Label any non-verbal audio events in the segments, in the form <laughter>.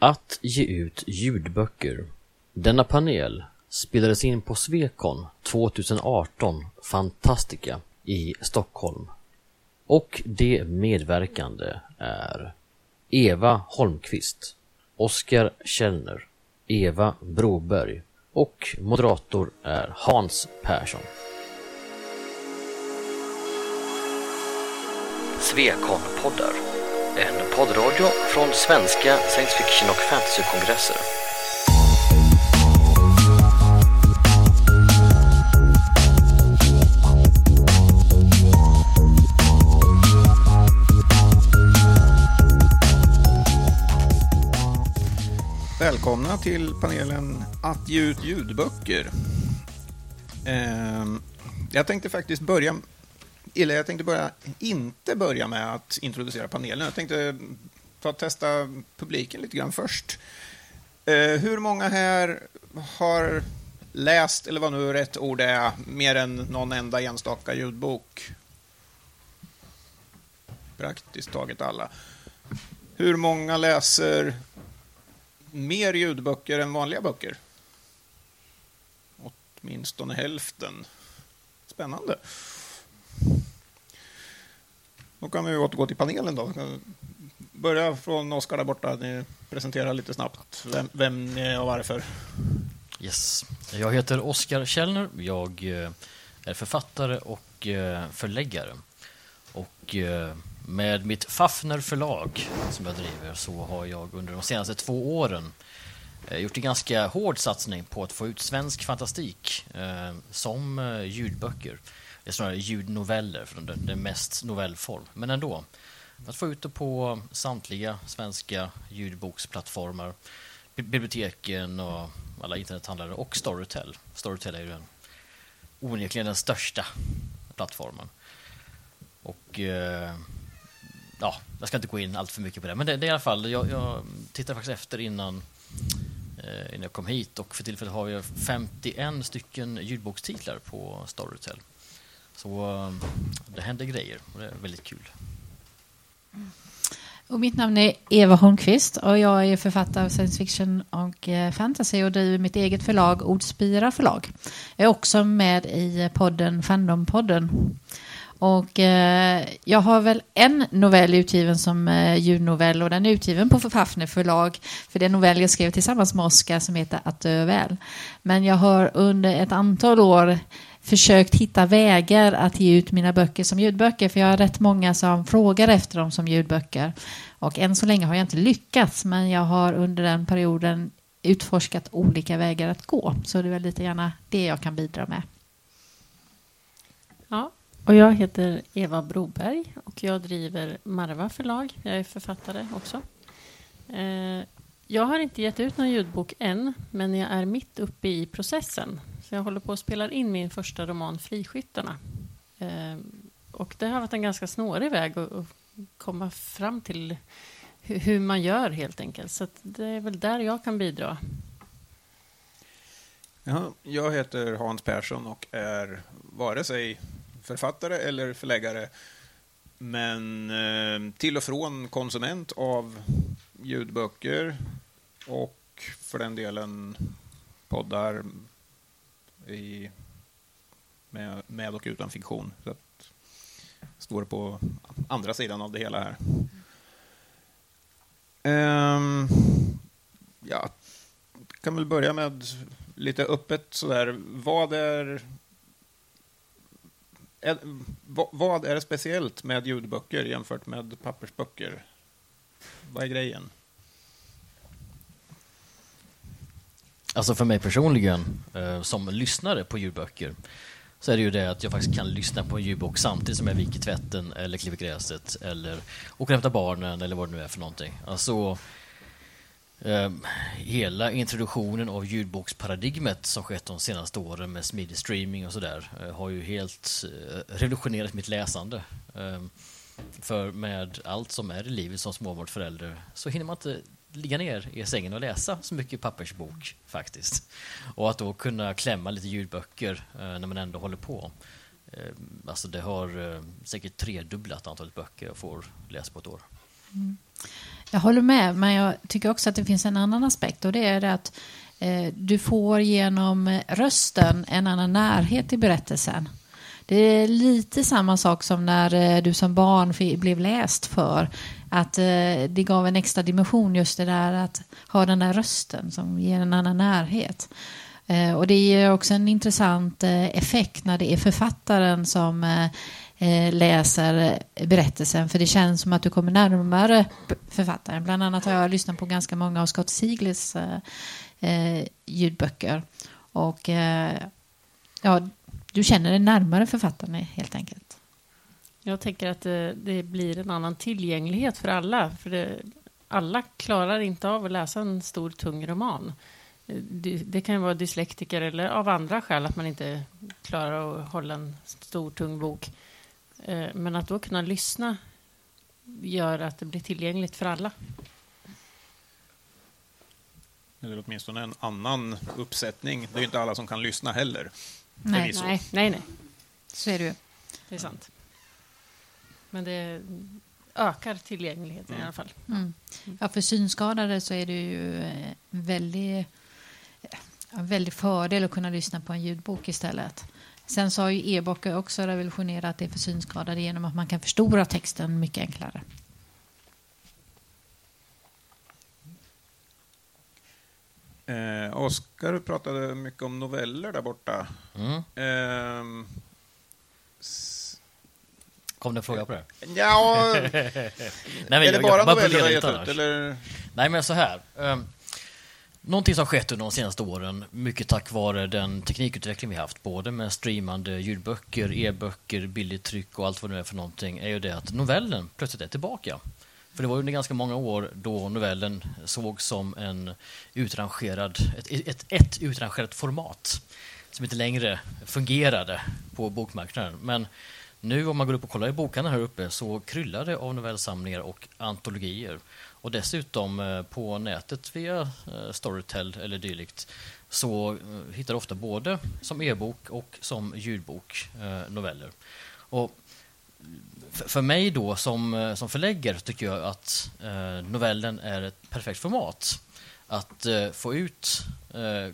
Att ge ut ljudböcker. Denna panel spelades in på Svekon 2018 Fantastica i Stockholm. Och de medverkande är Eva Holmqvist, Oskar Källner, Eva Broberg och moderator är Hans Persson. Svekon-poddar. Poddradio från svenska science fiction och fantasykongresser. Välkomna till panelen Att ge ut ljudböcker. Ehm, jag tänkte faktiskt börja, Ille, jag tänkte börja, inte börja med att introducera panelen. Jag tänkte ta testa publiken lite grann först. Eh, hur många här har läst, eller vad nu rätt ord är, mer än någon enda enstaka ljudbok? Praktiskt taget alla. Hur många läser mer ljudböcker än vanliga böcker. Åtminstone hälften. Spännande. Då kan vi återgå till panelen då. Börja från Oskar där borta. Ni presenterar lite snabbt vem, vem ni är och varför. Yes. Jag heter Oskar Källner. Jag eh, är författare och eh, förläggare. Och eh, med mitt Fafner förlag som jag driver så har jag under de senaste två åren gjort en ganska hård satsning på att få ut svensk fantastik som ljudböcker. Det är snarare ljudnoveller, för det, är mest novellform, men ändå. Att få ut det på samtliga svenska ljudboksplattformar, biblioteken och alla internethandlare och Storytel. Storytel är ju den, onekligen den största plattformen. Och eh, ja, jag ska inte gå in allt för mycket på det, men det, det är i alla fall, jag, jag tittar faktiskt efter innan, eh, innan jag kom hit och för tillfället har jag 51 stycken ljudbokstitlar på Storytel. Så eh, det händer grejer och det är väldigt kul. Mm. Och mitt namn är Eva Holmqvist och jag är författare av science fiction och eh, fantasy och driver mitt eget förlag Ordspira förlag. Jag är också med i eh, podden Fandompodden. och eh, jag har väl en novell utgiven som eh, ljudnovell och den är utgiven på Fafner förlag. För det är en novell jag skrev tillsammans med Oskar som heter Att dö väl. Men jag har under ett antal år försökt hitta vägar att ge ut mina böcker som ljudböcker. För jag har rätt många som frågar efter dem som ljudböcker. Och än så länge har jag inte lyckats. Men jag har under den perioden utforskat olika vägar att gå. Så det är väl lite gärna det jag kan bidra med. Ja, och jag heter Eva Broberg och jag driver Marva förlag. Jag är författare också. Eh, jag har inte gett ut någon ljudbok än, men jag är mitt uppe i processen. Så jag håller på att spela in min första roman Friskyttarna. Eh, och det har varit en ganska snårig väg att, komma fram till hur man gör helt enkelt. Så det är väl där jag kan bidra. Ja, jag heter Hans Persson och är vare sig författare eller förläggare, men eh, till och från konsument av ljudböcker och för den delen poddar i, med, med och utan fiktion. Så att, står på andra sidan av det hela här. Um, ja, kan väl börja med lite öppet sådär. Vad är är, vad är det speciellt med ljudböcker jämfört med pappersböcker? Vad är grejen? Alltså för mig personligen, eh, som lyssnare på ljudböcker, så är det ju det att jag faktiskt kan lyssna på en ljudbok samtidigt som jag viker tvätten eller klipper gräset eller åker och hämtar barnen eller vad det nu är för någonting. Alltså, eh, hela introduktionen av ljudboksparadigmet som skett de senaste åren med smidig streaming och sådär eh, har ju helt eh, revolutionerat mitt läsande. Eh, för med allt som är i livet som småbarnsförälder så hinner man inte ligga ner i sängen och läsa så mycket pappersbok faktiskt. Och att då kunna klämma lite ljudböcker eh, när man ändå håller på. Eh, alltså det har eh, säkert tredubblat antalet böcker jag får läsa på ett år. Mm. Jag håller med, men jag tycker också att det finns en annan aspekt och det är att eh, du får genom rösten en annan närhet i berättelsen. Det är lite samma sak som när eh, du som barn blev läst för. Att eh, det gav en extra dimension just det där att ha den där rösten som ger en annan närhet. Eh, och det ger också en intressant eh, effekt när det är författaren som eh, eh, läser berättelsen för det känns som att du kommer närmare författaren. Bland annat har jag lyssnat på ganska många av Scott Siglis ljudböcker. Och ja, du känner dig närmare författaren helt enkelt. Jag tänker att det, det blir en annan tillgänglighet för alla. För det, alla klarar inte av att läsa en stor, tung roman. Det, det kan vara dyslektiker eller av andra skäl att man inte klarar att hålla en stor, tung bok. Eh, men att då kunna lyssna gör att det blir tillgängligt för alla. Eller åtminstone en annan uppsättning. Det är ju inte alla som kan lyssna heller. Nej, nej, nej, nej. Så är det ju. Det är sant. Men det ökar tillgängligheten mm. i alla fall. Mm. Ja, för synskadade så är det ju en väldig, en väldig fördel att kunna lyssna på en ljudbok istället. Sen så har ju e-böcker också revolutionerat det för synskadade genom att man kan förstora texten mycket enklare. Eh, Oskar pratade mycket om noveller där borta. Mm. Eh, Kom det en fråga på det? Ja, <laughs> Nej, men är det bara noveller du har gett ut? Eller? Nej, men så här. Um, någonting som skett under de senaste åren, mycket tack vare den teknikutveckling vi haft, både med streamande ljudböcker, e-böcker, billigt tryck och allt vad det är för någonting, är ju det att novellen plötsligt är tillbaka. För det var under ganska många år då novellen sågs som en utrangerad, ett, ett, ett utrangerat format som inte längre fungerade på bokmarknaden. Men nu om man går upp och kollar i bokhandeln här uppe så kryllar det av novellsamlingar och antologier. Och dessutom eh, på nätet via eh, Storytel eller dylikt så eh, hittar du ofta både som e-bok och som ljudbok noveller. Och för mig då som, som förläggare tycker jag att novellen är ett perfekt format. Att få ut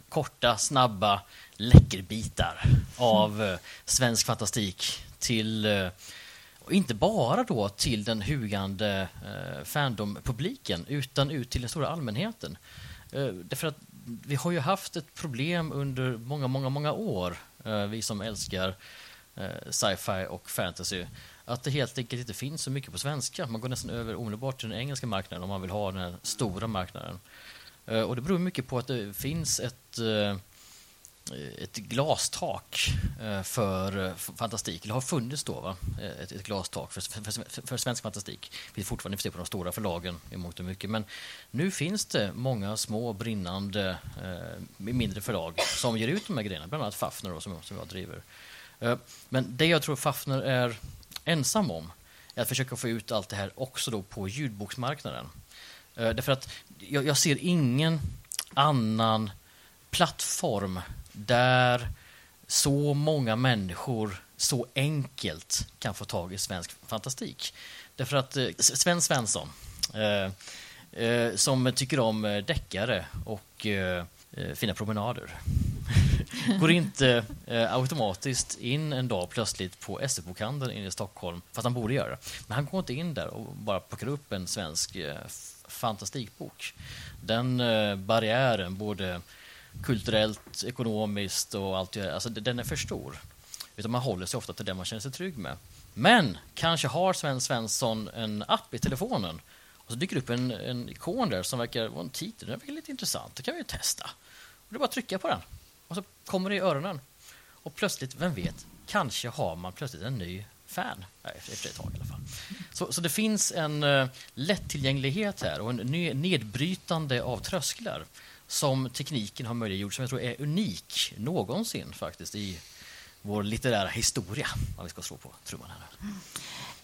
korta, snabba läckerbitar av svensk fantastik till eh, och inte bara då till den hugande eh, fandom-publiken utan ut till den stora allmänheten. Eh, därför att vi har ju haft ett problem under många, många, många år, eh, vi som älskar eh, sci-fi och fantasy att det helt enkelt inte finns så mycket på svenska. Man går nästan över omedelbart till den engelska marknaden om man vill ha den stora marknaden. Eh, och det beror mycket på att det finns ett, eh, Eh, ett glastak eh, för eh, fantastik. Eller har funnits då, va? Ett, ett glastak för, för, för svensk fantastik. Vi fortfarande på de stora förlagen i mångt och mycket. Men nu finns det många små brinnande mindre förlag som ger ut de här grejerna. Bland annat Fafner då, som, som jag driver. Men det jag tror Fafner är ensam om är att försöka få ut allt det här också då på ljudboksmarknaden. Därför att jag, jag, ser ingen annan plattform där så många människor så enkelt kan få tag i svensk fantastik. Därför att eh, Sven Svensson, uh, som tycker om deckare och fina promenader <laughs> går inte eh, automatiskt in en dag plötsligt på SE-bokhandeln inne i Stockholm, fast han borde göra det. Men han går inte in där och bara plockar upp en svensk eh, fantastikbok. Den eh, barriären, borde kulturellt, ekonomiskt och allt alltså den är för stor. Utan man håller sig ofta till det man känner sig trygg med. Men kanske har Sven Svensson en app i telefonen och så dyker det upp en, en ikon där som verkar vara en titel. Den verkar lite intressant. Det kan vi ju testa. Och det är bara att trycka på den. Och så kommer det i öronen. Och plötsligt, vem vet, kanske har man plötsligt en ny fan. efter ett tag i alla fall. Så, så det finns en uh, lättillgänglighet här och en ny, nedbrytande av trösklar som tekniken har möjliggjort, som jag tror är unik någonsin faktiskt i vår litterära historia, om vi ska slå på trumman här.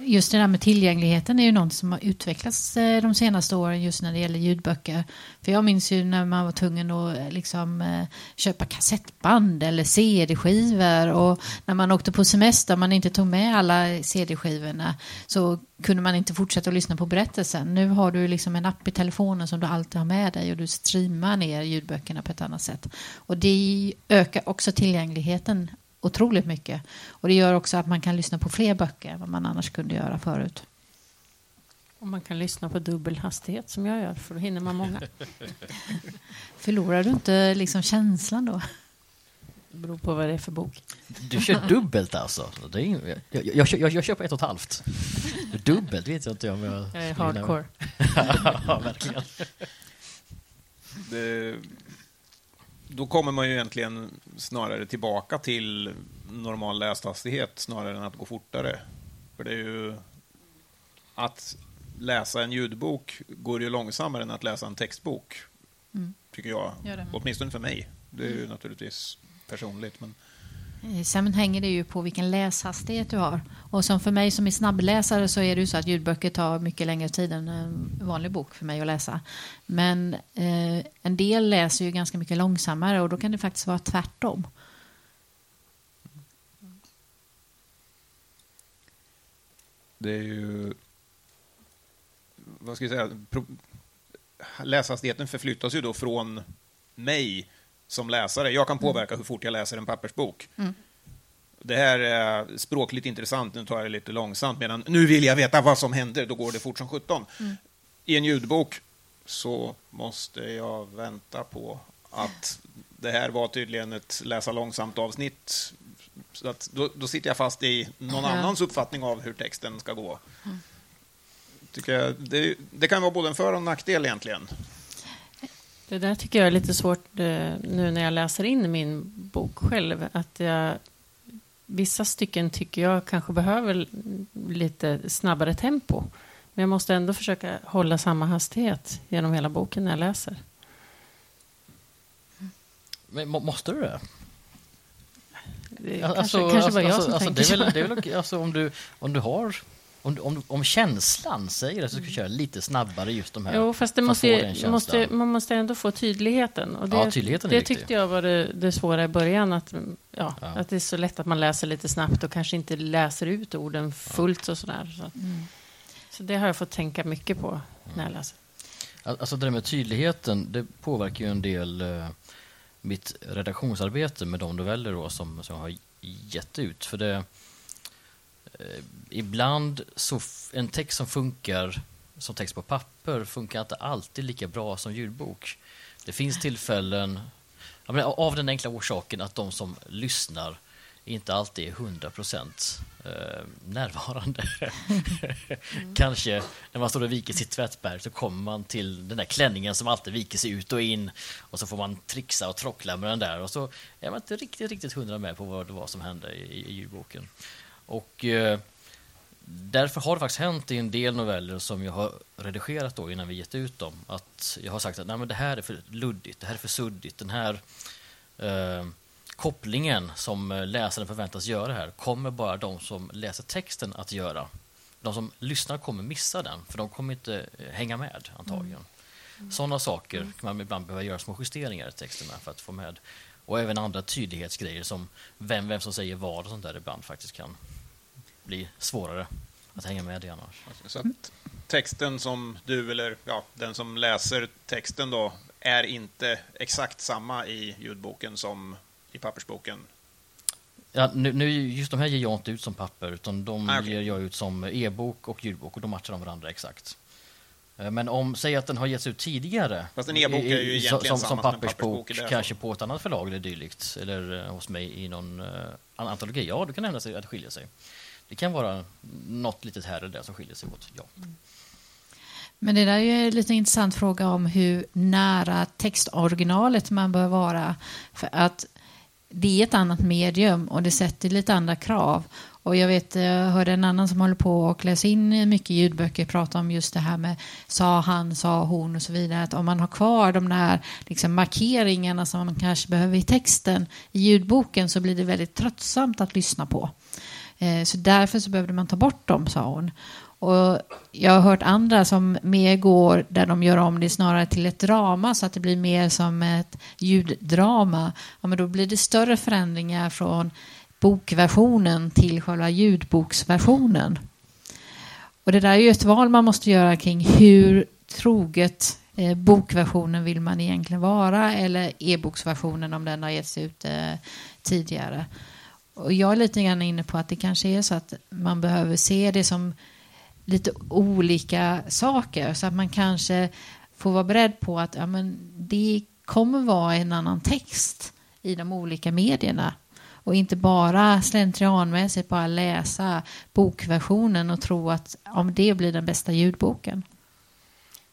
Just det där med tillgängligheten är ju något som har utvecklats eh, de senaste åren just när det gäller ljudböcker. För jag minns ju när man var tvungen att eh, liksom, eh, köpa kassettband eller CD-skivor och när man åkte på semester man inte tog med alla CD-skivorna så kunde man inte fortsätta att lyssna på berättelsen. Nu har du liksom en app i telefonen som du alltid har med dig och du streamar ner ljudböckerna på ett annat sätt. Och det ökar också tillgängligheten otroligt mycket. Och det gör också att man kan lyssna på fler böcker än vad man annars kunde göra förut. Och man kan lyssna på dubbel hastighet som jag gör, för då hinner man många. <laughs> Förlorar du inte liksom känslan då? Det beror på vad det är för bok. Du kör dubbelt alltså? Det är, jag, jag, jag, jag kör på ett och ett halvt. Dubbelt vet jag inte om jag... Jag är hardcore. <laughs> ja, verkligen. Det, då kommer man ju egentligen snarare tillbaka till normal läshastighet snarare än att gå fortare. För det är ju... Att läsa en ljudbok går ju långsammare än att läsa en textbok, Mm. tycker jag. Åtminstone för mig. Det är ju naturligtvis personligt. Men Eh, sen hänger det ju på vilken läshastighet du har. Och som för mig som är snabbläsare så är det ju så att ljudböcker tar mycket längre tid än en vanlig bok för mig att läsa. Men eh, en del läser ju ganska mycket långsammare och då kan det faktiskt vara tvärtom. det är ju... Vad ska jag säga? Läshastigheten förflyttas ju då från mig som läsare. Jag kan påverka hur fort jag läser en pappersbok. Mm. Det här är språkligt intressant, nu tar jag det lite långsamt, medan nu vill jag veta vad som händer, då går det fort som sjutton. I en ljudbok så måste jag vänta på att det här var tydligen ett läsa långsamt avsnitt. Så att då, då sitter jag fast i någon Ja. annans uppfattning av hur texten ska gå. Tycker jag, det, det kan vara både en för och en nackdel egentligen. Det där tycker jag är lite svårt eh, nu när jag läser in min bok själv. Att jag, vissa stycken tycker jag kanske behöver lite snabbare tempo. Men jag måste ändå försöka hålla samma hastighet genom hela boken när jag läser. Men må, måste du det? Det Alltså, kanske, kanske var jag alltså, som alltså, tänkte det är väl, det är väl alltså, om du, om du har om, du- om, du- om känslan säger det så ska du köra lite snabbare just de här. Jo, fast det att måste, måste, man måste ändå få tydligheten. Och det, Ja, tydligheten är det viktig. tyckte jag var det, det svåra i början. Att, ja, Ja. att det är så lätt att man läser lite snabbt och kanske inte läser ut orden fullt och sådär. Så, Mm. så det har jag fått tänka mycket på när jag läser. Alltså det där med tydligheten, det påverkar ju en del eh, mitt redaktionsarbete med de noveller då som, som jag har gett ut. För det, eh, ibland så, en text som funkar som text på papper funkar inte alltid lika bra som ljudbok. Det finns tillfällen, menar, av den enkla orsaken att de som lyssnar inte alltid är 100% eh, närvarande. <laughs> Kanske när man står och viker sitt tvättberg så kommer man till den där klänningen som alltid viker sig ut och in och så får man trixa och trockla med den där och så är man inte riktigt, riktigt hundra med på vad det var som hände i, i ljudboken. Och eh, därför har det faktiskt hänt i en del noveller som jag har redigerat då innan vi gett ut dem att jag har sagt att Nej, men det här är för luddigt, det här är för suddigt, den här eh, kopplingen som läsaren förväntas göra här kommer bara de som läser texten att göra. De som lyssnar kommer missa den, för de kommer inte eh, hänga med antagligen. Sådana saker kan man ibland behöva göra små justeringar i texten med för att få med. Och även andra tydlighetsgrejer som vem, vem som säger vad och sånt där ibland faktiskt kan bli svårare att hänga med i annars. Så att texten som du, eller ja, den som läser texten då, är inte exakt samma i ljudboken som i pappersboken. Ja, nu, nu, just de här ger jag inte ut som papper, utan de Ah, okej. ger jag ut som e-bok och ljudbok och de matchar de varandra exakt. Eh, Men om, säg att den har getts ut tidigare. Fast en e-bok är ju egentligen som, som pappersbok, pappersbok det kanske på ett annat förlag eller dylikt, eller eh, hos mig i någon uh, antologi. Ja, det kan hända sig att det skiljer sig. Det kan vara något litet här och där som skiljer sig åt, ja. Mm. Men det där är ju en lite intressant fråga om hur nära textoriginalet man bör vara. För att det är ett annat medium och det sätter lite andra krav. Och jag vet, eh, jag hörde en annan som håller på och läser in mycket ljudböcker prata om just det här med sa han, sa hon och så vidare. Att om man har kvar de där liksom markeringarna som man kanske behöver i texten i ljudboken så blir det väldigt tröttsamt att lyssna på. Eh, så därför så behövde man ta bort dem, sa hon. Och jag har hört andra som mer går där de gör om det snarare till ett drama så att det blir mer som ett ljuddrama. Ja, men då blir det större förändringar från bokversionen till själva ljudboksversionen. Och det där är ju ett val man måste göra kring hur troget eh, bokversionen vill man egentligen vara eller e-boksversionen om den har getts ut eh, tidigare. Och jag är lite grann inne på att det kanske är så att man behöver se det som lite olika saker så att man kanske får vara beredd på att ja, men det kommer vara en annan text i de olika medierna och inte bara slentrianmässigt bara läsa bokversionen och tro att om det blir den bästa ljudboken.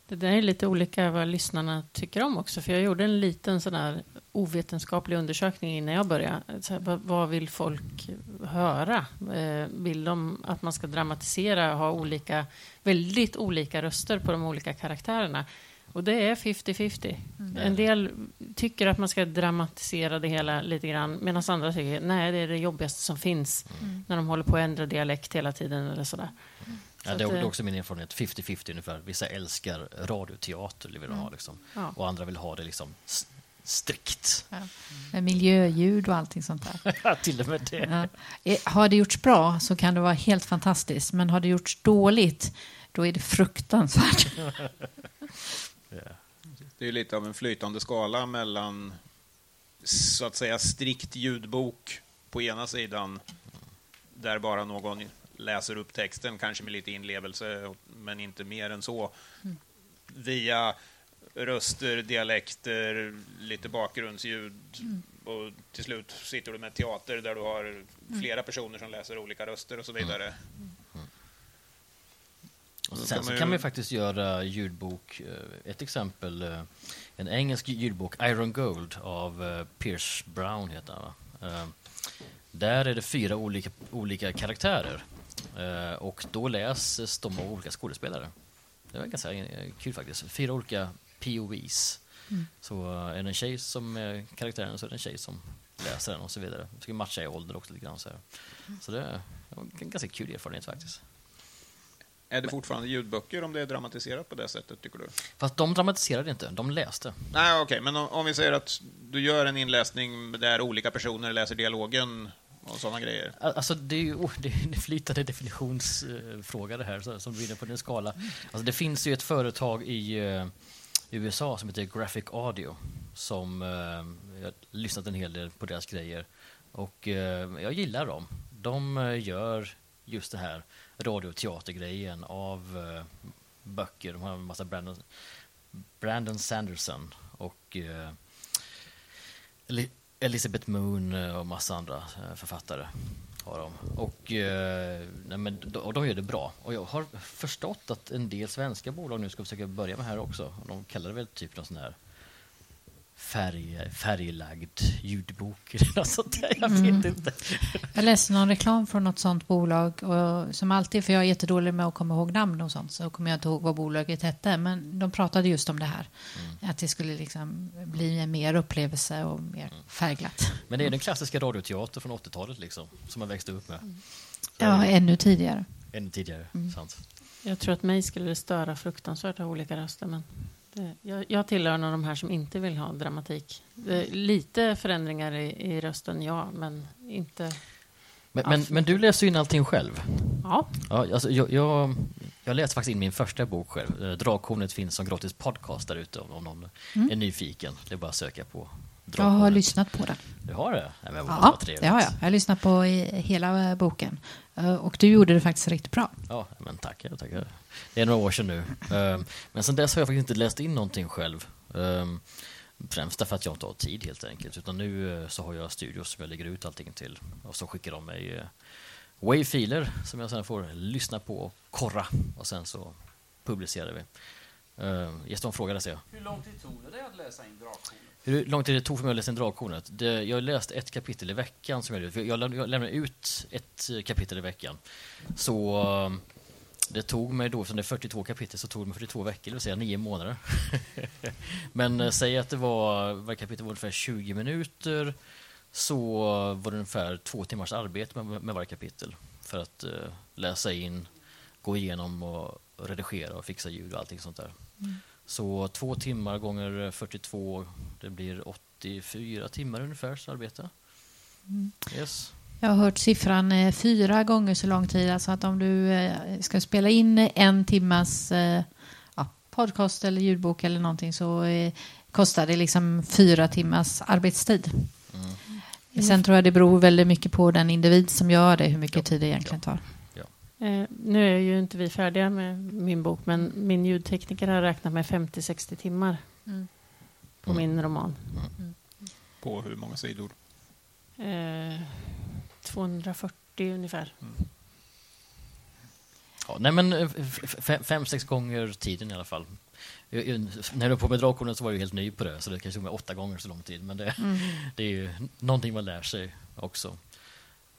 Det där är lite olika vad lyssnarna tycker om också. För jag gjorde en liten sån där ovetenskaplig undersökning innan jag började. Här, vad, vad vill folk höra? Eh, vill de att man ska dramatisera och ha olika, väldigt olika röster på de olika karaktärerna? Och det är 50-50. En del tycker att man ska dramatisera det hela lite grann medan andra tycker nej det är det jobbigaste som finns när de håller på att ändra dialekt hela tiden eller sådär. Ja, Så det att, är också min erfarenhet, 50-50 ungefär. Vissa älskar radioteater, vill de ha liksom. Ja. och andra vill ha det liksom strikt. Med miljöljud och allting sånt där. <laughs> Ja, till och med det. Ja. Eh, Har det gjorts bra så kan det vara helt fantastiskt. Men har det gjorts dåligt då är det fruktansvärt. <laughs> Det är lite av en flytande skala mellan så att säga strikt ljudbok på ena sidan där bara någon läser upp texten, kanske med lite inlevelse, men inte mer än så. Via röster, dialekter, lite bakgrundsljud och till slut sitter du med teater där du har flera personer som läser olika röster och så vidare. Och Då sen kan så kan man ju faktiskt göra ljudbok. eh, Ett exempel, eh, en engelsk ljudbok, Iron Gold av eh, Pierce Brown heter han va? Där är det fyra olika, olika karaktärer. Och då läses de av olika skådespelare. Det var ganska kul faktiskt. Fyra olika POVs. Så eh, är det en tjej som är karaktären så är det en tjej som läser den och så vidare. Det ska ju matcha i ålder också lite grann. Så, här. så det var en ganska kul erfarenhet faktiskt. Är det fortfarande ljudböcker om det är dramatiserat på det sättet, tycker du? Fast de dramatiserade inte, de läste. Nej, okej, men om, om vi säger att du gör en inläsning där olika personer läser dialogen och sådana grejer. Alltså det är ju oh, det är en flytande definitionsfråga det här så- som du är inne på en skala. Alltså det finns ju ett företag i i USA som heter Graphic Audio som eh, jag har lyssnat en hel del på deras grejer och eh, jag gillar dem. De eh, gör just det här radioteatergrejen av eh, böcker. De har en massa Brandon, Brandon Sanderson och eh, Elizabeth Moon eh, och massa andra eh, författare har de. Och, eh, nej men, och de gör det bra. Och jag har förstått att en del svenska bolag nu ska försöka börja med det här också. De kallar det väl typ någon sån här färg, färglagd ljudbok eller något sånt där. Jag vet inte. Jag läste någon reklam från något sånt bolag och som alltid, för jag är jättedålig med att komma ihåg namn och sånt, så kommer jag inte ihåg vad bolaget hette, men de pratade just om det här. Att det skulle liksom bli en mer upplevelse och mer färgglatt. Men det är den klassiska radioteater från 80-talet liksom, som man växte upp med. Ja, ännu tidigare. Ännu tidigare, sant. Jag tror att mig skulle det störa fruktansvärt att ha olika röster. Men jag, jag tillhör en av de här som inte vill ha dramatik. Det, lite förändringar i, i rösten, ja, men inte... Men, men, men du läser ju in allting själv. Ja, Ja, alltså, jag, jag, jag läste faktiskt in min första bok själv. Eh, Drakhornet finns som gratis podcast där ute om, någon är nyfiken. Det är bara att söka på Jag har lyssnat på den. Du har det? Nej, men Ja, det har jag. Jag har lyssnat på hela eh, boken. Eh, Och du gjorde det faktiskt riktigt bra. Ja, men tackar, tackar. Det är några år sedan nu. Ehm, Men sen dess har jag faktiskt inte läst in någonting själv. Ehm, Främst därför att jag inte har tid helt enkelt. Utan nu eh, så har jag studios som jag lägger ut allting till. Och så skickar de mig eh, wave-filer som jag sen får lyssna på och korra. Och sen så publicerar vi. Uh, Gäston frågade sig. Hur lång tid tog det dig att läsa in Drakhornet? Hur lång tid det tog för mig att läsa in Drakhornet? Det, jag har läst ett kapitel i veckan. Som jag, jag, läm- jag lämnar ut ett eh, kapitel i veckan. Så det tog mig då, eftersom det är 42 kapitel, så tog det mig 42 veckor, det vill säga nio månader. <laughs> Men eh, säg att det var, varje kapitel var ungefär 20 minuter, så var det ungefär två timmars arbete med, med varje kapitel. för att eh, läsa in, gå igenom och redigera och fixa ljud och allting sånt där. Så två timmar gånger 42, det blir 84 timmar ungefär arbete. Yes. Jag har hört siffran eh, fyra gånger så lång tid. Alltså att om du eh, ska spela in en timmas eh, ja, podcast eller ljudbok eller någonting så eh, kostar det liksom fyra timmars arbetstid. Sen tror jag det beror väldigt mycket på den individ som gör det, hur mycket Ja. tid det egentligen tar. Eh, nu är ju inte vi färdiga med min bok, men min ljudtekniker har räknat med 50-60 timmar Mm. på Mm. min roman. På hur många sidor? Eh, 240 ungefär. Ja, nej men eh, fem, sex gånger tiden i alla fall. Jag- jag- När jag var på med Drakhornen så var jag helt ny på det, så det kanske tog mig åtta gånger så lång tid. Men det, <laughs> det är ju någonting man lär sig också.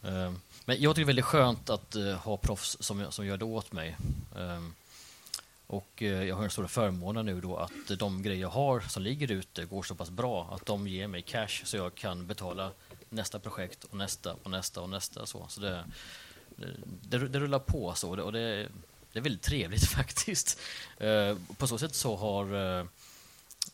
Eh, Men jag tycker det är väldigt skönt att eh, ha proffs som, som gör det åt mig. Eh, Och jag har den stora förmånen nu då att de grejer jag har som ligger ute går så pass bra att de ger mig cash så jag kan betala nästa projekt och nästa och nästa och nästa. Så, så det, det, det rullar på så och det, och det, det är väldigt trevligt <laughs> faktiskt. Eh, på så sätt så har eh,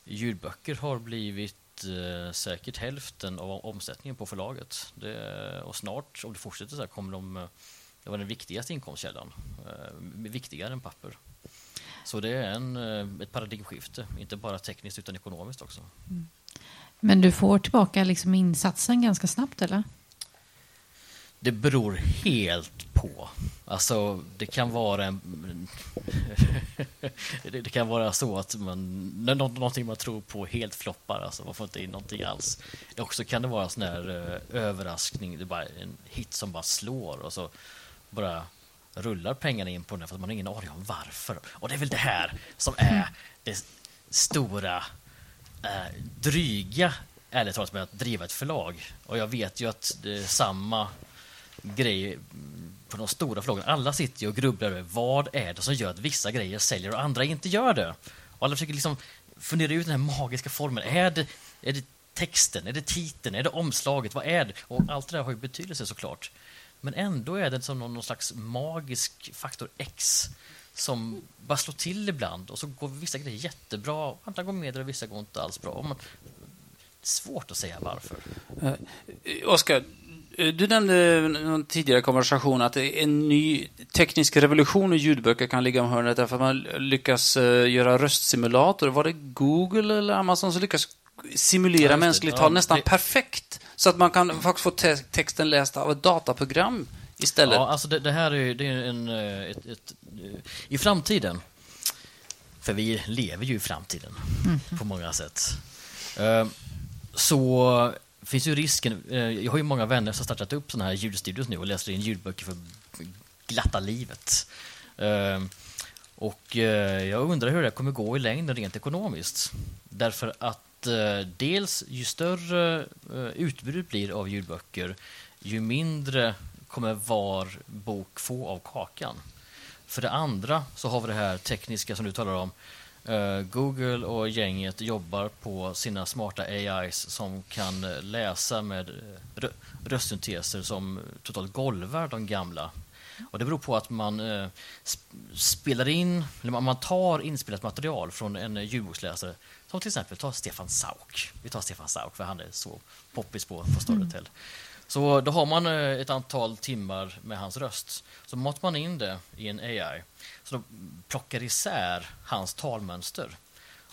ljudböcker har blivit eh, säkert hälften av omsättningen på förlaget. Det, och snart, om det fortsätter så här, kommer de det vara den viktigaste inkomstkällan. eh, Viktigare än papper. Så det är en, ett paradigmskifte, inte bara tekniskt utan ekonomiskt också. Mm. Men du får tillbaka liksom insatsen ganska snabbt eller? Det beror helt på. Alltså, det kan vara en... <laughs> det, kan vara så att man, när nå- någonting man tror på helt floppar, alltså man får inte in någonting alls. Också kan det vara en sån här eh, överraskning, det är bara en hit som bara slår och så bara rullar pengarna in på den för att man har ingen aning om varför. Och det är väl det här som är det stora eh, dryga, ärligt talat, med att driva ett förlag. Och jag vet ju att det är samma grej på de stora förlagen. Alla sitter ju och grubblar över vad är det som gör att vissa grejer säljer och andra inte gör det. Och alla försöker liksom fundera ut den här magiska formen. Är det, är det texten? Är det titeln? Är det omslaget? Vad är det? Och allt det där har ju betydelse såklart. Men ändå är det som någon, någon slags magisk faktor X som bara slår till ibland och så går vissa grejer jättebra, andra går medel och vissa går inte alls bra. Man, svårt att säga varför. Eh, Oskar, eh, du nämnde i någon tidigare konversation att en ny teknisk revolution i ljudböcker kan ligga om hörnet därför att man lyckas eh, göra röstsimulator. Var det Google eller Amazon som lyckas simulera Ja, mänskligt Ja, tal nästan det- perfekt? Så att man kan faktiskt få te texten läst av ett dataprogram istället. Ja, alltså det, det här är ju det är en, eh, ett, ett, eh, I framtiden, för vi lever ju i framtiden på många sätt, eh, så finns ju risken... Jag har ju många vänner som startat upp såna här ljudstudios nu och läser in ljudböcker för glatta livet. Och jag undrar hur det kommer gå i längden rent ekonomiskt. Därför att dels ju större utbudet blir av ljudböcker, ju mindre kommer var bok få av kakan. För det andra så har vi det här tekniska som du talar om. Eh, Google och gänget jobbar på sina smarta AIs som kan eh, läsa med eh, rö- röstsynteser som totalt golvar de gamla. Och det beror på att man sp- spelar in, eller man- tar inspelat material från en ljudboksläsare som till exempel tar Stefan Sauk. Vi tar Stefan Sauk för han är så poppis på, på Storytel. Så då har man eh, ett antal timmar med hans röst. Så matar man in det i en AI. Så då plockar isär hans talmönster.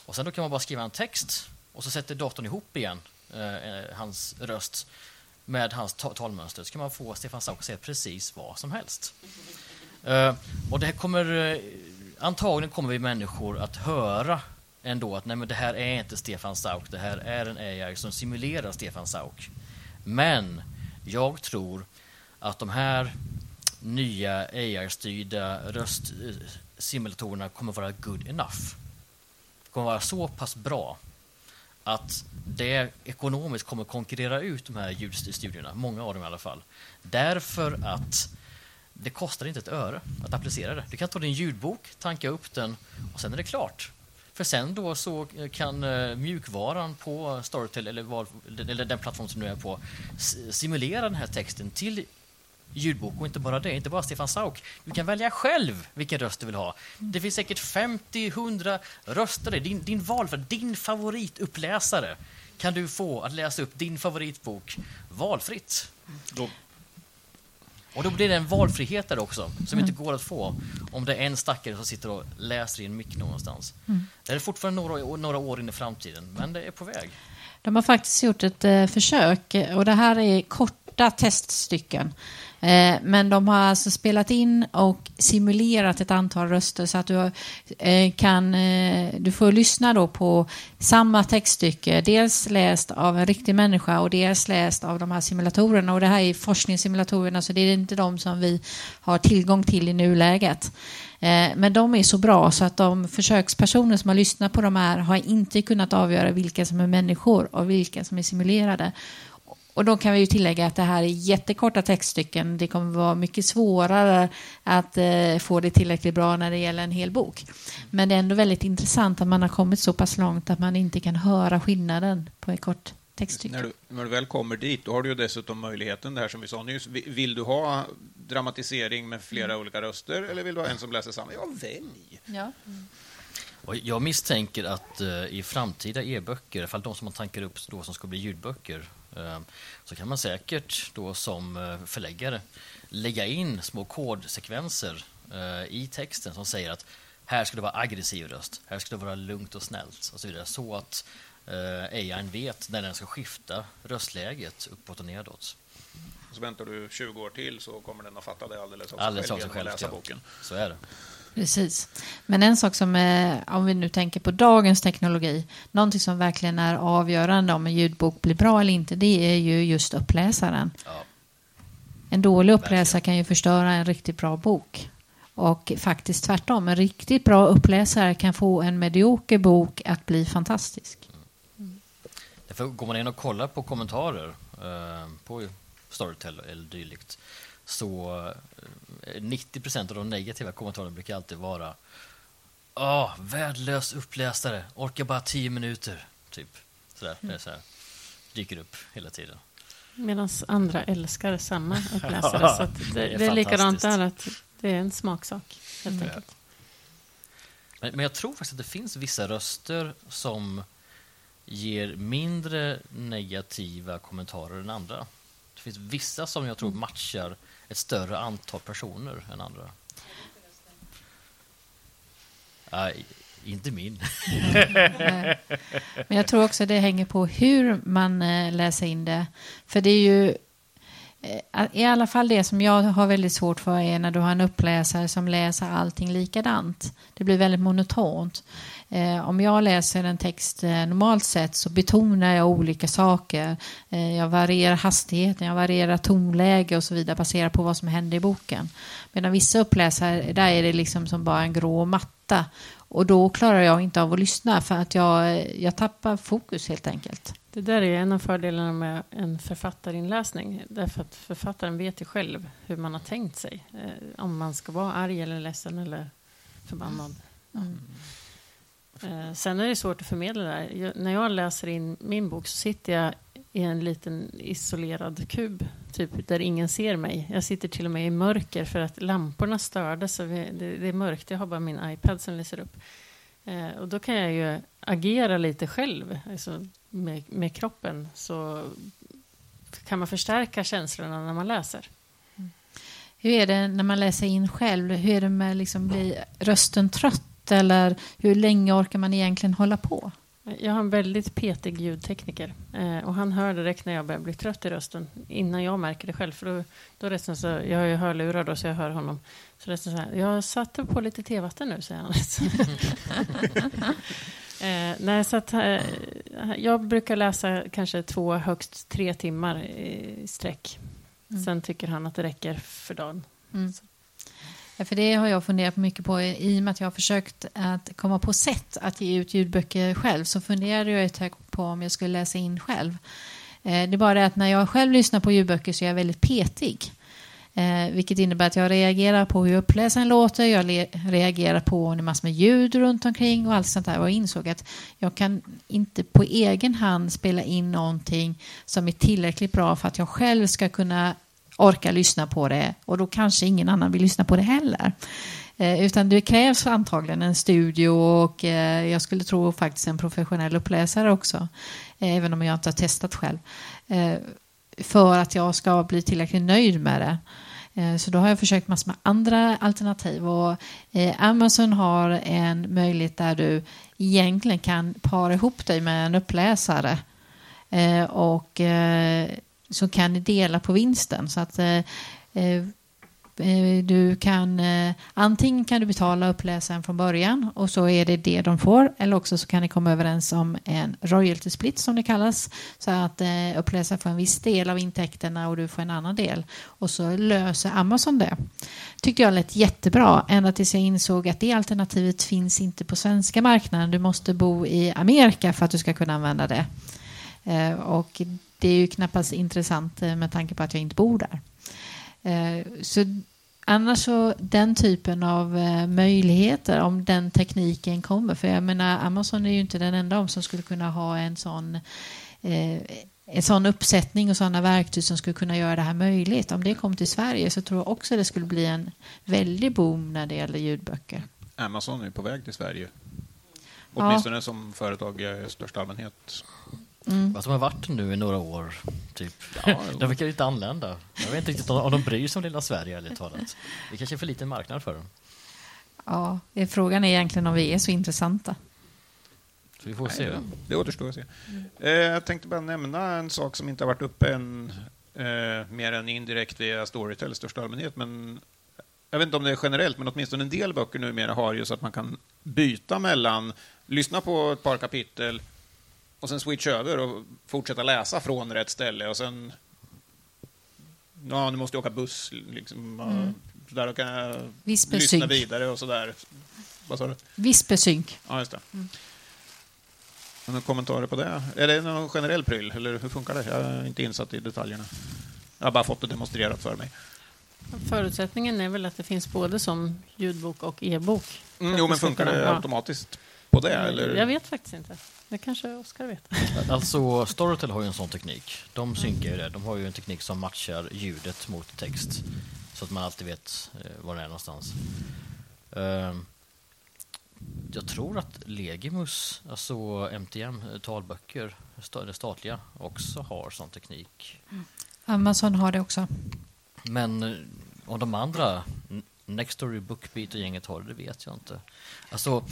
Och sen då kan man bara skriva en text och så sätter datorn ihop igen eh, eh, hans röst med hans ta- talmönster. Så kan man få Stefan Sauk att säga precis vad som helst. Eh, och det här kommer... eh, antagligen kommer vi människor att höra ändå att nej, men det här är inte Stefan Sauk, det här är en AI som simulerar Stefan Sauk. Men jag tror att de här nya AI-styrda röstsimulatorerna eh, kommer vara good enough. Det kommer vara så pass bra att det ekonomiskt kommer konkurrera ut de här ljudstudierna, många av dem i alla fall. Därför att det kostar inte ett öre att applicera det. Du kan ta din ljudbok, tanka upp den och sen är det klart. För sen då så eh, kan eh, mjukvaran på Storytel eller, var, eller den plattform som du är på simulera den här texten till ljudbok och inte bara det, inte bara Stefan Sauk. Du kan välja själv vilken röst du vill ha. Det finns säkert 50-100 röster. Din, din val för din favorituppläsare kan du få att läsa upp din favoritbok valfritt. Då, och då blir det en valfrihet där också, som inte går att få om det är en stackare som sitter och läser i en mick någonstans. Det är fortfarande några, några år in i framtiden, men det är på väg. De har faktiskt gjort ett eh, försök och det här är korta teststycken. Eh, men de har alltså spelat in och simulerat ett antal röster så att du eh, kan eh, du får lyssna då på samma textstycke, dels läst av en riktig människa och dels läst av de här simulatorerna. Och det här är forskningssimulatorerna så det är inte de som vi har tillgång till i nuläget. Men de är så bra så att de försökspersoner som har lyssnat på de här har inte kunnat avgöra vilka som är människor och vilka som är simulerade. Och då kan vi ju tillägga att det här är jättekorta textstycken. Det kommer vara mycket svårare att eh, få det tillräckligt bra när det gäller en hel bok. Men det är ändå väldigt intressant att man har kommit så pass långt att man inte kan höra skillnaden på ett kort textstycke. när, du, när du väl kommer dit, då har du ju dessutom möjligheten, det här som vi sa nyss. Vi- Vill du ha dramatisering med flera olika röster eller vill du ha en som läser samma? Ja, välj! Ja. Och jag misstänker att eh, i framtida e-böcker, i alla fall de som man tankar upp då som ska bli ljudböcker, så kan man säkert då som eh, förläggare lägga in små kodsekvenser eh, i texten som säger att här ska det vara aggressiv röst, här ska det vara lugnt och snällt och så vidare. Så att eh, AIn vet när den ska skifta röstläget uppåt och nedåt. Så väntar du 20 år till så kommer den att fatta det alldeles av sig genom att själv. läsa ja. boken. Så är det. Precis. Men en sak som, eh, om vi nu tänker på dagens teknologi, någonting som verkligen är avgörande om en ljudbok blir bra eller inte, det är ju just uppläsaren. Ja. En dålig uppläsare kan ju förstöra en riktigt bra bok. Och faktiskt tvärtom, en riktigt bra uppläsare kan få en medioker bok att bli fantastisk. Därför går man in och kollar på kommentarer eh, på Storytel eller dylikt så eh, 90% av de negativa kommentarerna brukar alltid vara Åh, värdelös uppläsare, orkar bara 10 minuter. Typ. Sådär, det är så här, dyker upp hela tiden. Medan andra älskar samma uppläsare. <laughs> så att det, Det är det är likadant där, att det är en smaksak. Helt Mm. enkelt. Men, men jag tror faktiskt att det finns vissa röster som ger mindre negativa kommentarer än andra. Det finns vissa som jag tror matchar ett större antal personer än andra. Nej, inte min. Men jag tror också det hänger på hur man eh, läser in det. För det är ju Eh, i alla fall det som jag har väldigt svårt för är när du har en uppläsare som läser allting likadant. Det blir väldigt monotont. Eh, om jag läser en text eh, normalt sett så betonar jag olika saker. Eh, jag varierar hastigheten, jag varierar tonläge och så vidare baserat på vad som händer i boken. Medan vissa uppläsare, där är det liksom som bara en grå matta. Och då klarar jag inte av att lyssna för att jag, eh, jag tappar fokus helt enkelt. Det där är en av fördelarna med en författarinläsning. Därför att författaren vet ju själv hur man har tänkt sig. Eh, om man ska vara arg eller ledsen eller förbannad. Eh, sen är det svårt att förmedla det här. Jag, när jag läser in min bok så sitter jag i en liten isolerad kub. Typ där ingen ser mig. Jag sitter till och med i mörker för att lamporna störde. Så vi, det, det är mörkt. Jag har bara min iPad som lyser upp. Eh, och då kan jag ju agera lite själv. Alltså med, med kroppen. Så kan man förstärka känslorna när man läser. Hur är det när man läser in själv? Hur är det med liksom bli rösten trött eller hur länge orkar man egentligen hålla på? Jag har en väldigt petig ljudtekniker. Eh, och han hör direkt när jag börjar bli trött i rösten. Innan jag märker det själv. För då, då resten så, jag har ju hörlurar då så jag hör honom. Så resten så här, jag satte på lite tevatten nu, säger han. <laughs> <laughs> eh, nej, så att, eh, jag brukar läsa kanske två, högst tre timmar i sträck. Mm. Sen tycker han att det räcker för dagen. Mm. Ja, för det har jag funderat mycket på i och med att jag har försökt att komma på sätt att ge ut ljudböcker själv så funderade jag ett tag på om jag skulle läsa in själv. Eh, Det är bara det att när jag själv lyssnar på ljudböcker så är jag väldigt petig. Eh, vilket innebär att jag reagerar på hur uppläsaren låter, jag reagerar på om det är massor med ljud runt omkring och allt sånt där. Och jag insåg att jag kan inte på egen hand spela in någonting som är tillräckligt bra för att jag själv ska kunna orka lyssna på det och då kanske ingen annan vill lyssna på det heller. Eh, utan det krävs antagligen en studio och eh, jag skulle tro faktiskt en professionell uppläsare också. Eh, även om jag inte har testat själv. Eh, för att jag ska bli tillräckligt nöjd med det. Eh, så då har jag försökt massor med andra alternativ. Och eh, Amazon har en möjlighet där du egentligen kan para ihop dig med en uppläsare. Eh, och så kan ni dela på vinsten. Så att Eh, du kan eh, antingen kan du betala uppläsaren från början och så är det det de får eller också så kan ni komma överens om en royalty split som det kallas så att eh, uppläsaren får en viss del av intäkterna och du får en annan del och så löser Amazon det. Tyckte jag lät jättebra ända tills jag insåg att det alternativet finns inte på svenska marknaden. Du måste bo i Amerika för att du ska kunna använda det. Och det är ju knappast intressant med tanke på att jag inte bor där. Så annars så den typen av eh, möjligheter om den tekniken kommer. För jag menar Amazon är ju inte den enda om som skulle kunna ha en sån eh, en sån uppsättning och sådana verktyg som skulle kunna göra det här möjligt. Om det kom till Sverige så tror jag också det skulle bli en väldig boom när det gäller ljudböcker. Amazon är på väg till Sverige. Ja. Åtminstone som företag i största allmänhet. Mm. De har varit nu i några år, typ. Ja, de verkar inte anlända. Jag vet inte riktigt om de bryr sig om lilla Sverige, ärligt talat. Det kanske är för liten marknad för dem. Ja, frågan är egentligen om vi är så intressanta. Så vi får Nej, se. det- Det återstår att se. Eh, jag tänkte bara nämna en sak som inte har varit uppe än, eh, mer än indirekt via Storytel i största allmänhet. Men jag vet inte om det är generellt, men åtminstone en del böcker numera har ju så att man kan byta mellan, lyssna på ett par kapitel och sen switcha över och fortsätta läsa från rätt ställe och sen Ja, nu måste jag åka buss. Liksom, Mm. så där, då kan jag Viss lyssna vidare och sådär. Vad sa du? Viss besynk. Ja, just det. Mm. Några kommentarer på det? Är det någon generell pryl, eller hur funkar det? Jag är inte insatt i detaljerna. Jag har bara fått det demonstrerat för mig. Förutsättningen är väl att det finns både som ljudbok och e-bok. Mm, jo, men funkar det ja. På det? Eller? Jag vet faktiskt inte. Det kanske Oskar vet. <laughs> Alltså, Storytel har ju en sån teknik. De synkar ju det. De har ju en teknik som matchar ljudet mot text. Så att man alltid vet eh, var det är någonstans. Ehm, jag tror att Legimus, alltså MTM, eh, talböcker, det statliga, också har sån teknik. Amazon har det också. Men eh, om de andra, Nextory, Bookbeat och gänget har det, det vet jag inte. Alltså,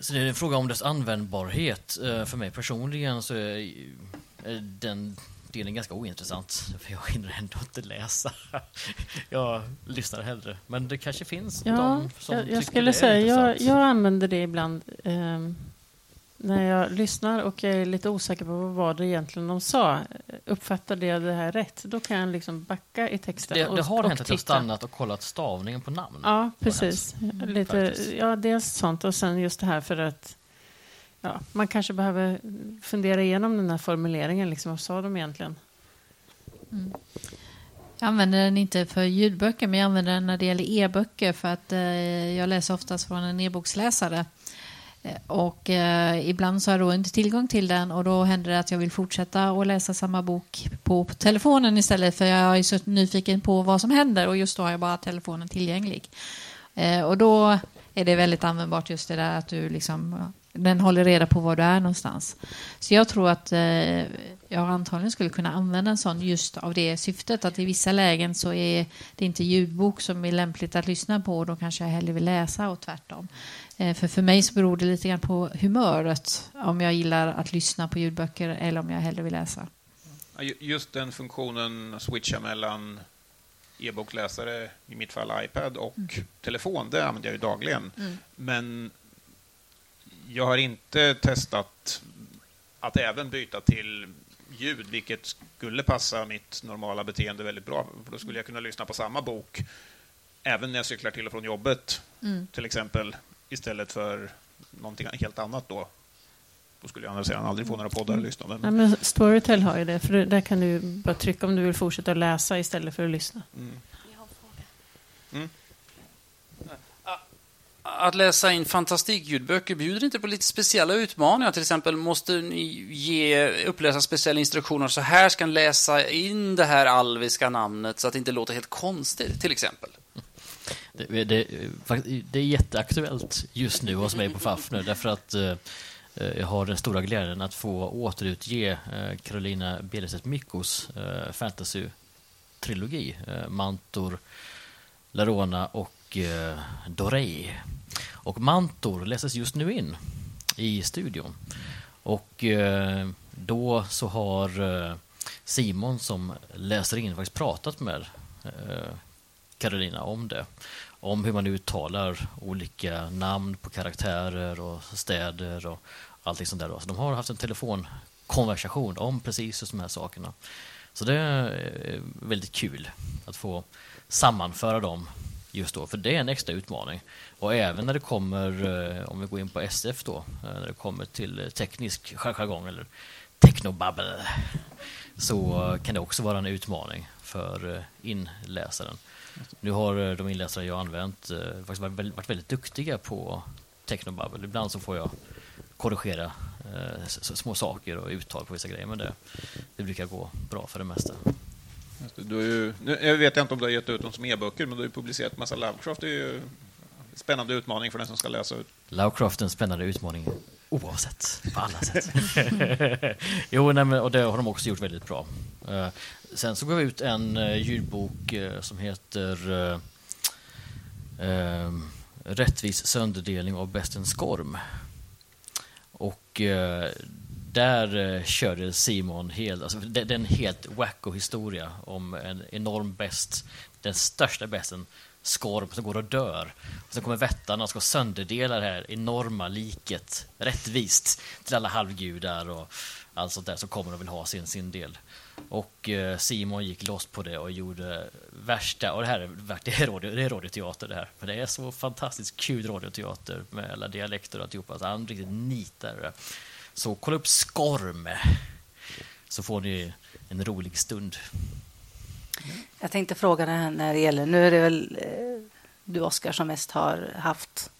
så det är en fråga om dess användbarhet. Eh, För mig personligen så är den delen ganska ointressant. <laughs> För jag hinner ändå inte läsa. <laughs> Jag lyssnar hellre. Men det kanske finns Ja, de som jag, jag tycker skulle det är säga, jag, jag använder det ibland ehm, när jag lyssnar och jag är lite osäker på vad det egentligen de sa. Uppfattade jag det här rätt? Då kan jag liksom backa i texten det, och, det har och hänt att jag titta. stannat och kollat stavningen på namn. Ja, precis. Lite, faktiskt. ja, dels sånt och sen just det här för att ja, man kanske behöver fundera igenom den här formuleringen. Liksom, vad sa de egentligen? Jag använder den inte för ljudböcker, men jag använder den när det gäller e-böcker för att eh, jag läser oftast från en e-boksläsare. Och eh, ibland så har jag då inte tillgång till den och då händer det att jag vill fortsätta att läsa samma bok på, på telefonen istället för jag är så nyfiken på vad som händer och just då har jag bara telefonen tillgänglig. Eh, och då är det väldigt användbart just det där att du liksom, den håller reda på var du är någonstans. Så jag tror att eh, jag antagligen skulle kunna använda en sån just av det syftet att i vissa lägen så är det inte ljudbok som är lämpligt att lyssna på och då kanske jag hellre vill läsa och tvärtom. Eh, för för mig så beror det lite grann på humöret om jag gillar att lyssna på ljudböcker eller om jag hellre vill läsa. Just den funktionen, switcha mellan e-bokläsare, i mitt fall iPad, och telefon, det använder jag ju dagligen. Men jag har inte testat att även byta till ljud, vilket skulle passa mitt normala beteende väldigt bra. För då skulle jag kunna lyssna på samma bok även när jag cyklar till och från jobbet, till exempel, istället för någonting helt annat då. Då skulle jag andra sidan aldrig få några poddar att lyssna på. Nej, men Storytel har ju det, för där kan du bara trycka om du vill fortsätta läsa istället för att lyssna. Mm att läsa in fantastikljudböcker bjuder inte på lite speciella utmaningar? Till exempel måste ni ge uppläsare speciella instruktioner. Så här ska ni läsa in det här alviska namnet så att det inte låter helt konstigt, till exempel. Det, det, det är jätteaktuellt just nu hos mig på Fafner därför att eh, jag har den stora glädjen att få återutge eh, Carolina Bederstedt Mikkos eh, fantasy-trilogi. Mantor, Larona och eh, Dorei. Och Mantor läses just nu in i studion. Och eh, då så har eh, Simon som läser in faktiskt pratat med eh, Carolina om det. Om hur man uttalar olika namn på karaktärer och städer och allting sånt där. Så de har haft en telefonkonversation om precis just de här sakerna. Så det är väldigt kul att få sammanföra dem just då, för det är en extra utmaning. Och även när det kommer, eh, om vi går in på SF då, eh, när det kommer till teknisk jargong eller technobabbel, så kan det också vara en utmaning för eh, inläsaren. Nu har de inläsare jag använt faktiskt varit väldigt, varit väldigt duktiga på technobabbel. Ibland så får jag korrigera små saker och uttal på vissa grejer, men det, det brukar gå bra för det mesta. Du har ju, jag vet inte om du har gett ut dem som e-böcker, men du har ju publicerat massa Lovecraft. Det är ju en spännande utmaning för den som ska läsa ut. Lovecraft är en spännande utmaning oavsett, på alla sätt. <laughs> jo, nej, men, och det har de också gjort väldigt bra. Uh, sen så gav vi ut en uh, ljudbok uh, som heter uh, Rättvis sönderdelning av Besten Skorm. Och där eh, körde Simon helt, alltså, det, det är en helt wacko historia om en enorm best, den största besten skorp som går och dör. Och sen kommer vättarna och ska sönderdela det här enorma liket rättvist till alla halvgudar och allt sånt där som kommer och vill ha sin, sin del. Och eh, Simon gick loss på det och gjorde värsta, och det här är, det är, radio, det är radioteater det här, men det är så fantastiskt kul radioteater med alla dialekter och alltihopa, så han riktigt nitar det. Så kolla upp Skorm, så får ni en rolig stund. Jag tänkte fråga det här när det gäller, nu är det väl eh, du Oskar som mest har haft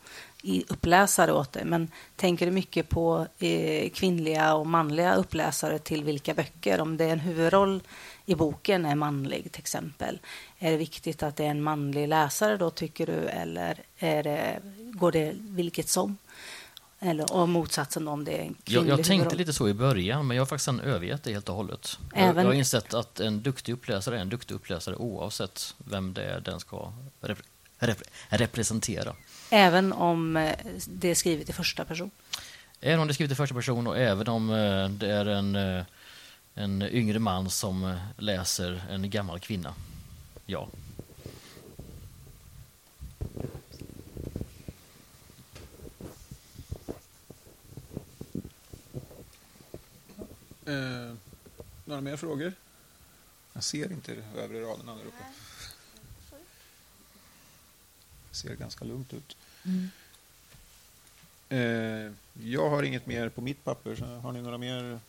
uppläsare åt dig, men tänker du mycket på eh, kvinnliga och manliga uppläsare till vilka böcker? Om det är en huvudroll i boken är manlig till exempel, är det viktigt att det är en manlig läsare då tycker du, eller är det, går det vilket som? Eller och motsatsen om det är en jag, jag tänkte lite så i början, men jag har faktiskt övergett det helt och hållet. Även... Jag, jag har insett att en duktig uppläsare är en duktig uppläsare oavsett vem det är den ska rep rep representera. Även om eh, det är skrivet i första person? Även om det är skrivet i första person och även om eh, det är en, eh, en yngre man som läser en gammal kvinna. Ja. Eh, några mer frågor? Jag ser inte övre raderna där uppe. Det ser ganska lugnt ut. Mm. Eh, jag har inget mer på mitt papper. Så har ni några mer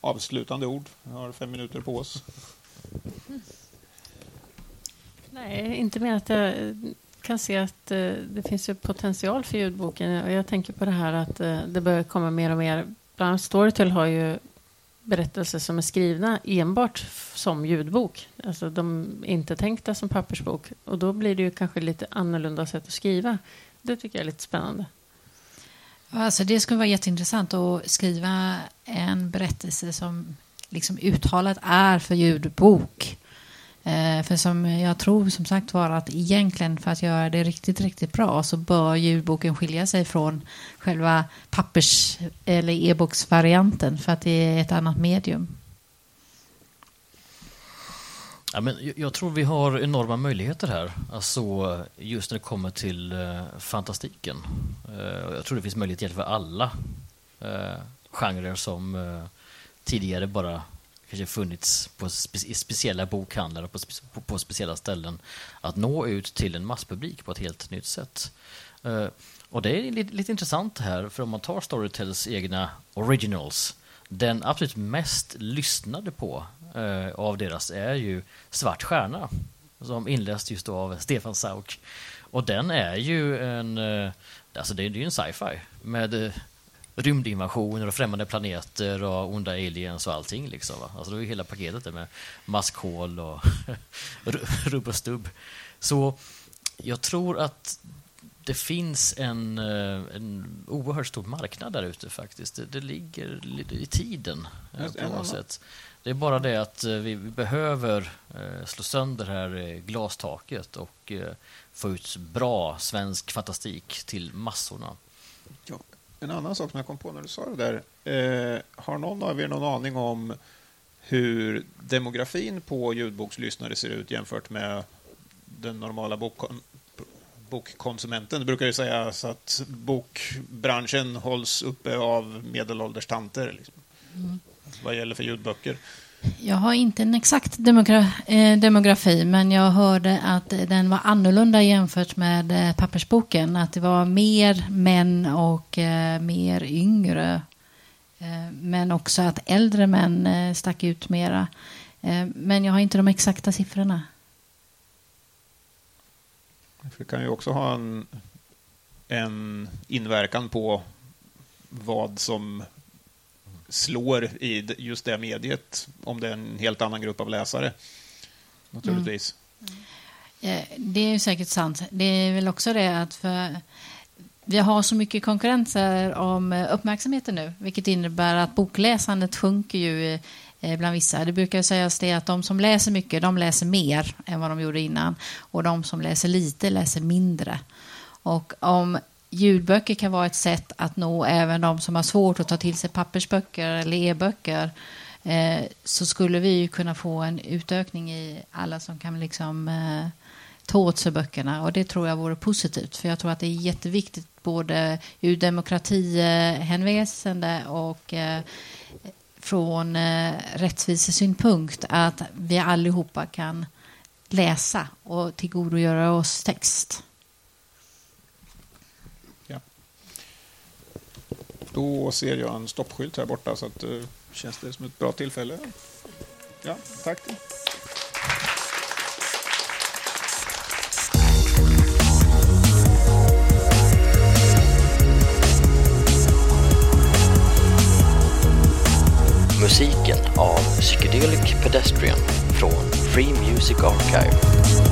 avslutande ord? Vi har fem minuter på oss. <laughs> Nej, inte mer att jag kan se att eh, det finns ju potential för ljudboken. Jag tänker på det här att eh, det börjar komma mer och mer. Bland annat Storytel har ju berättelser som är skrivna enbart som ljudbok. Alltså de är inte tänkta som pappersbok. Och då blir det ju kanske lite annorlunda sätt att skriva. Det tycker jag är lite spännande. Alltså det skulle vara jätteintressant att skriva en berättelse som liksom uttalat är för ljudbok. Eh, för som jag tror som sagt var att egentligen för att göra det riktigt, riktigt bra så bör ljudboken skilja sig från själva pappers eller e-boksvarianten för att det är ett annat medium. Ja, men jag tror vi har enorma möjligheter här, alltså just när det kommer till eh, fantastiken. Eh, jag tror det finns möjlighet för alla genrer som tidigare bara kanske funnits på spe speciella bokhandlar och på, spe på, på, speciella ställen att nå ut till en masspublik på ett helt nytt sätt. Uh, och det är lite, lite, intressant här, för om man tar Storytels egna originals, den absolut mest lyssnade på uh, av deras är ju Svart stjärna, som inläst just av Stefan Sauk. Och den är ju en, uh, alltså det är det är ju en sci-fi med rymdinvasioner och främmande planeter och onda aliens och allting liksom. Va? Alltså det är ju hela paketet där med maskhål och <laughs> ru- rubb och stubb. Så jag tror att det finns en, eh, en oerhört stor marknad där ute faktiskt. Det, det ligger i tiden eh, Just på något sätt. Det är bara det att eh, vi, behöver eh, slå sönder det här glastaket och få ut bra svensk fantastik till massorna. Ja. En annan sak som jag kom på när du sa det där. Eh, har någon av er någon aning om hur demografin på ljudbokslyssnare ser ut jämfört med den normala bokkon bokkonsumenten? Det brukar ju sägas att bokbranschen hålls uppe av medelålders tanter. Liksom. Vad gäller för ljudböcker. Jag har inte en exakt demogra- eh, demografi, men jag hörde att den var annorlunda jämfört med eh, pappersboken. Att det var mer män och eh, mer yngre. Eh, men också att äldre män eh, stack ut mera. Eh, men jag har inte de exakta siffrorna. Det kan ju också ha en, en inverkan på vad som slår i just det mediet, om det är en helt annan grupp av läsare. Naturligtvis. Mm. Eh, det är ju säkert sant. Det är väl också det att för vi har så mycket konkurrenser om eh, uppmärksamheten nu, vilket innebär att bokläsandet sjunker ju eh, bland vissa. Det brukar sägas det att de som läser mycket, de läser mer än vad de gjorde innan och de som läser lite läser mindre. Och om ljudböcker kan vara ett sätt att nå även de som har svårt att ta till sig pappersböcker eller e-böcker eh, så skulle vi ju kunna få en utökning i alla som kan liksom eh, ta åt sig böckerna och det tror jag vore positivt för jag tror att det är jätteviktigt både ur demokratihänväsende och eh, från eh, rättvisesynpunkt att vi allihopa kan läsa och tillgodogöra oss text. Då ser jag en stoppskylt här borta, så att, uh, känns det som ett bra tillfälle. Ja, tack. Musiken av Psychedelic Pedestrian från Free Music Archive.